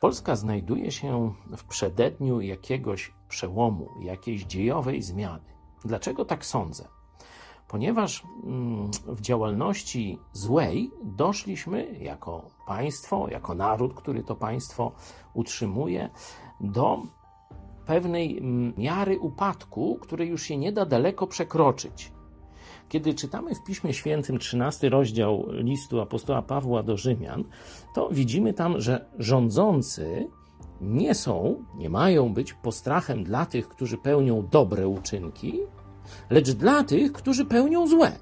Polska znajduje się w przededniu jakiegoś przełomu, jakiejś dziejowej zmiany. Dlaczego tak sądzę? Ponieważ mm, w działalności złej doszliśmy jako państwo, jako naród, który to państwo utrzymuje, do pewnej mm, miary upadku, której już się nie da daleko przekroczyć. Kiedy czytamy w Piśmie Świętym 13 rozdział listu apostoła Pawła do Rzymian, to widzimy tam, że rządzący nie są, nie mają być postrachem dla tych, którzy pełnią dobre uczynki, lecz dla tych, którzy pełnią złe.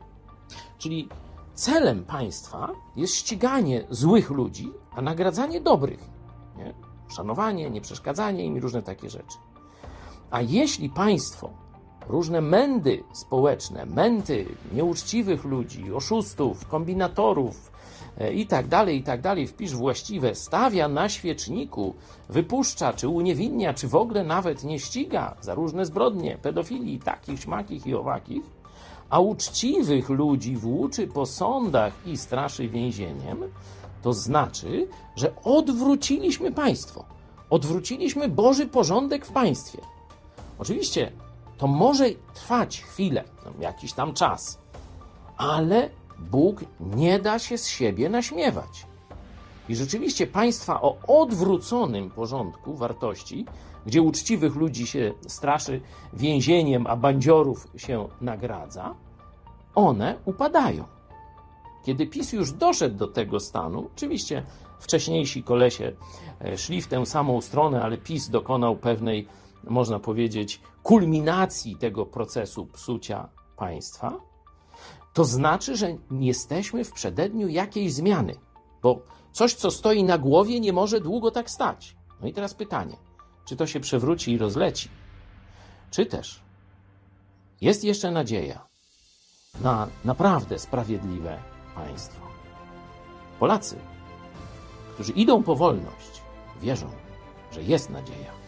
Czyli celem państwa jest ściganie złych ludzi, a nagradzanie dobrych. Nie? Szanowanie, nieprzeszkadzanie im różne takie rzeczy. A jeśli państwo różne mędy społeczne, męty nieuczciwych ludzi, oszustów, kombinatorów e, i tak dalej, i tak dalej, wpisz właściwe, stawia na świeczniku, wypuszcza, czy uniewinnia, czy w ogóle nawet nie ściga za różne zbrodnie, pedofilii, takich, śmakich i owakich, a uczciwych ludzi włóczy po sądach i straszy więzieniem, to znaczy, że odwróciliśmy państwo. Odwróciliśmy Boży porządek w państwie. Oczywiście to może trwać chwilę, jakiś tam czas, ale Bóg nie da się z siebie naśmiewać. I rzeczywiście państwa o odwróconym porządku wartości, gdzie uczciwych ludzi się straszy więzieniem, a bandziorów się nagradza, one upadają. Kiedy PiS już doszedł do tego stanu, oczywiście wcześniejsi kolesie e, szli w tę samą stronę, ale PiS dokonał pewnej można powiedzieć, kulminacji tego procesu psucia państwa, to znaczy, że nie jesteśmy w przededniu jakiejś zmiany, bo coś, co stoi na głowie, nie może długo tak stać. No i teraz pytanie, czy to się przewróci i rozleci, czy też jest jeszcze nadzieja na naprawdę sprawiedliwe państwo. Polacy, którzy idą po wolność, wierzą, że jest nadzieja.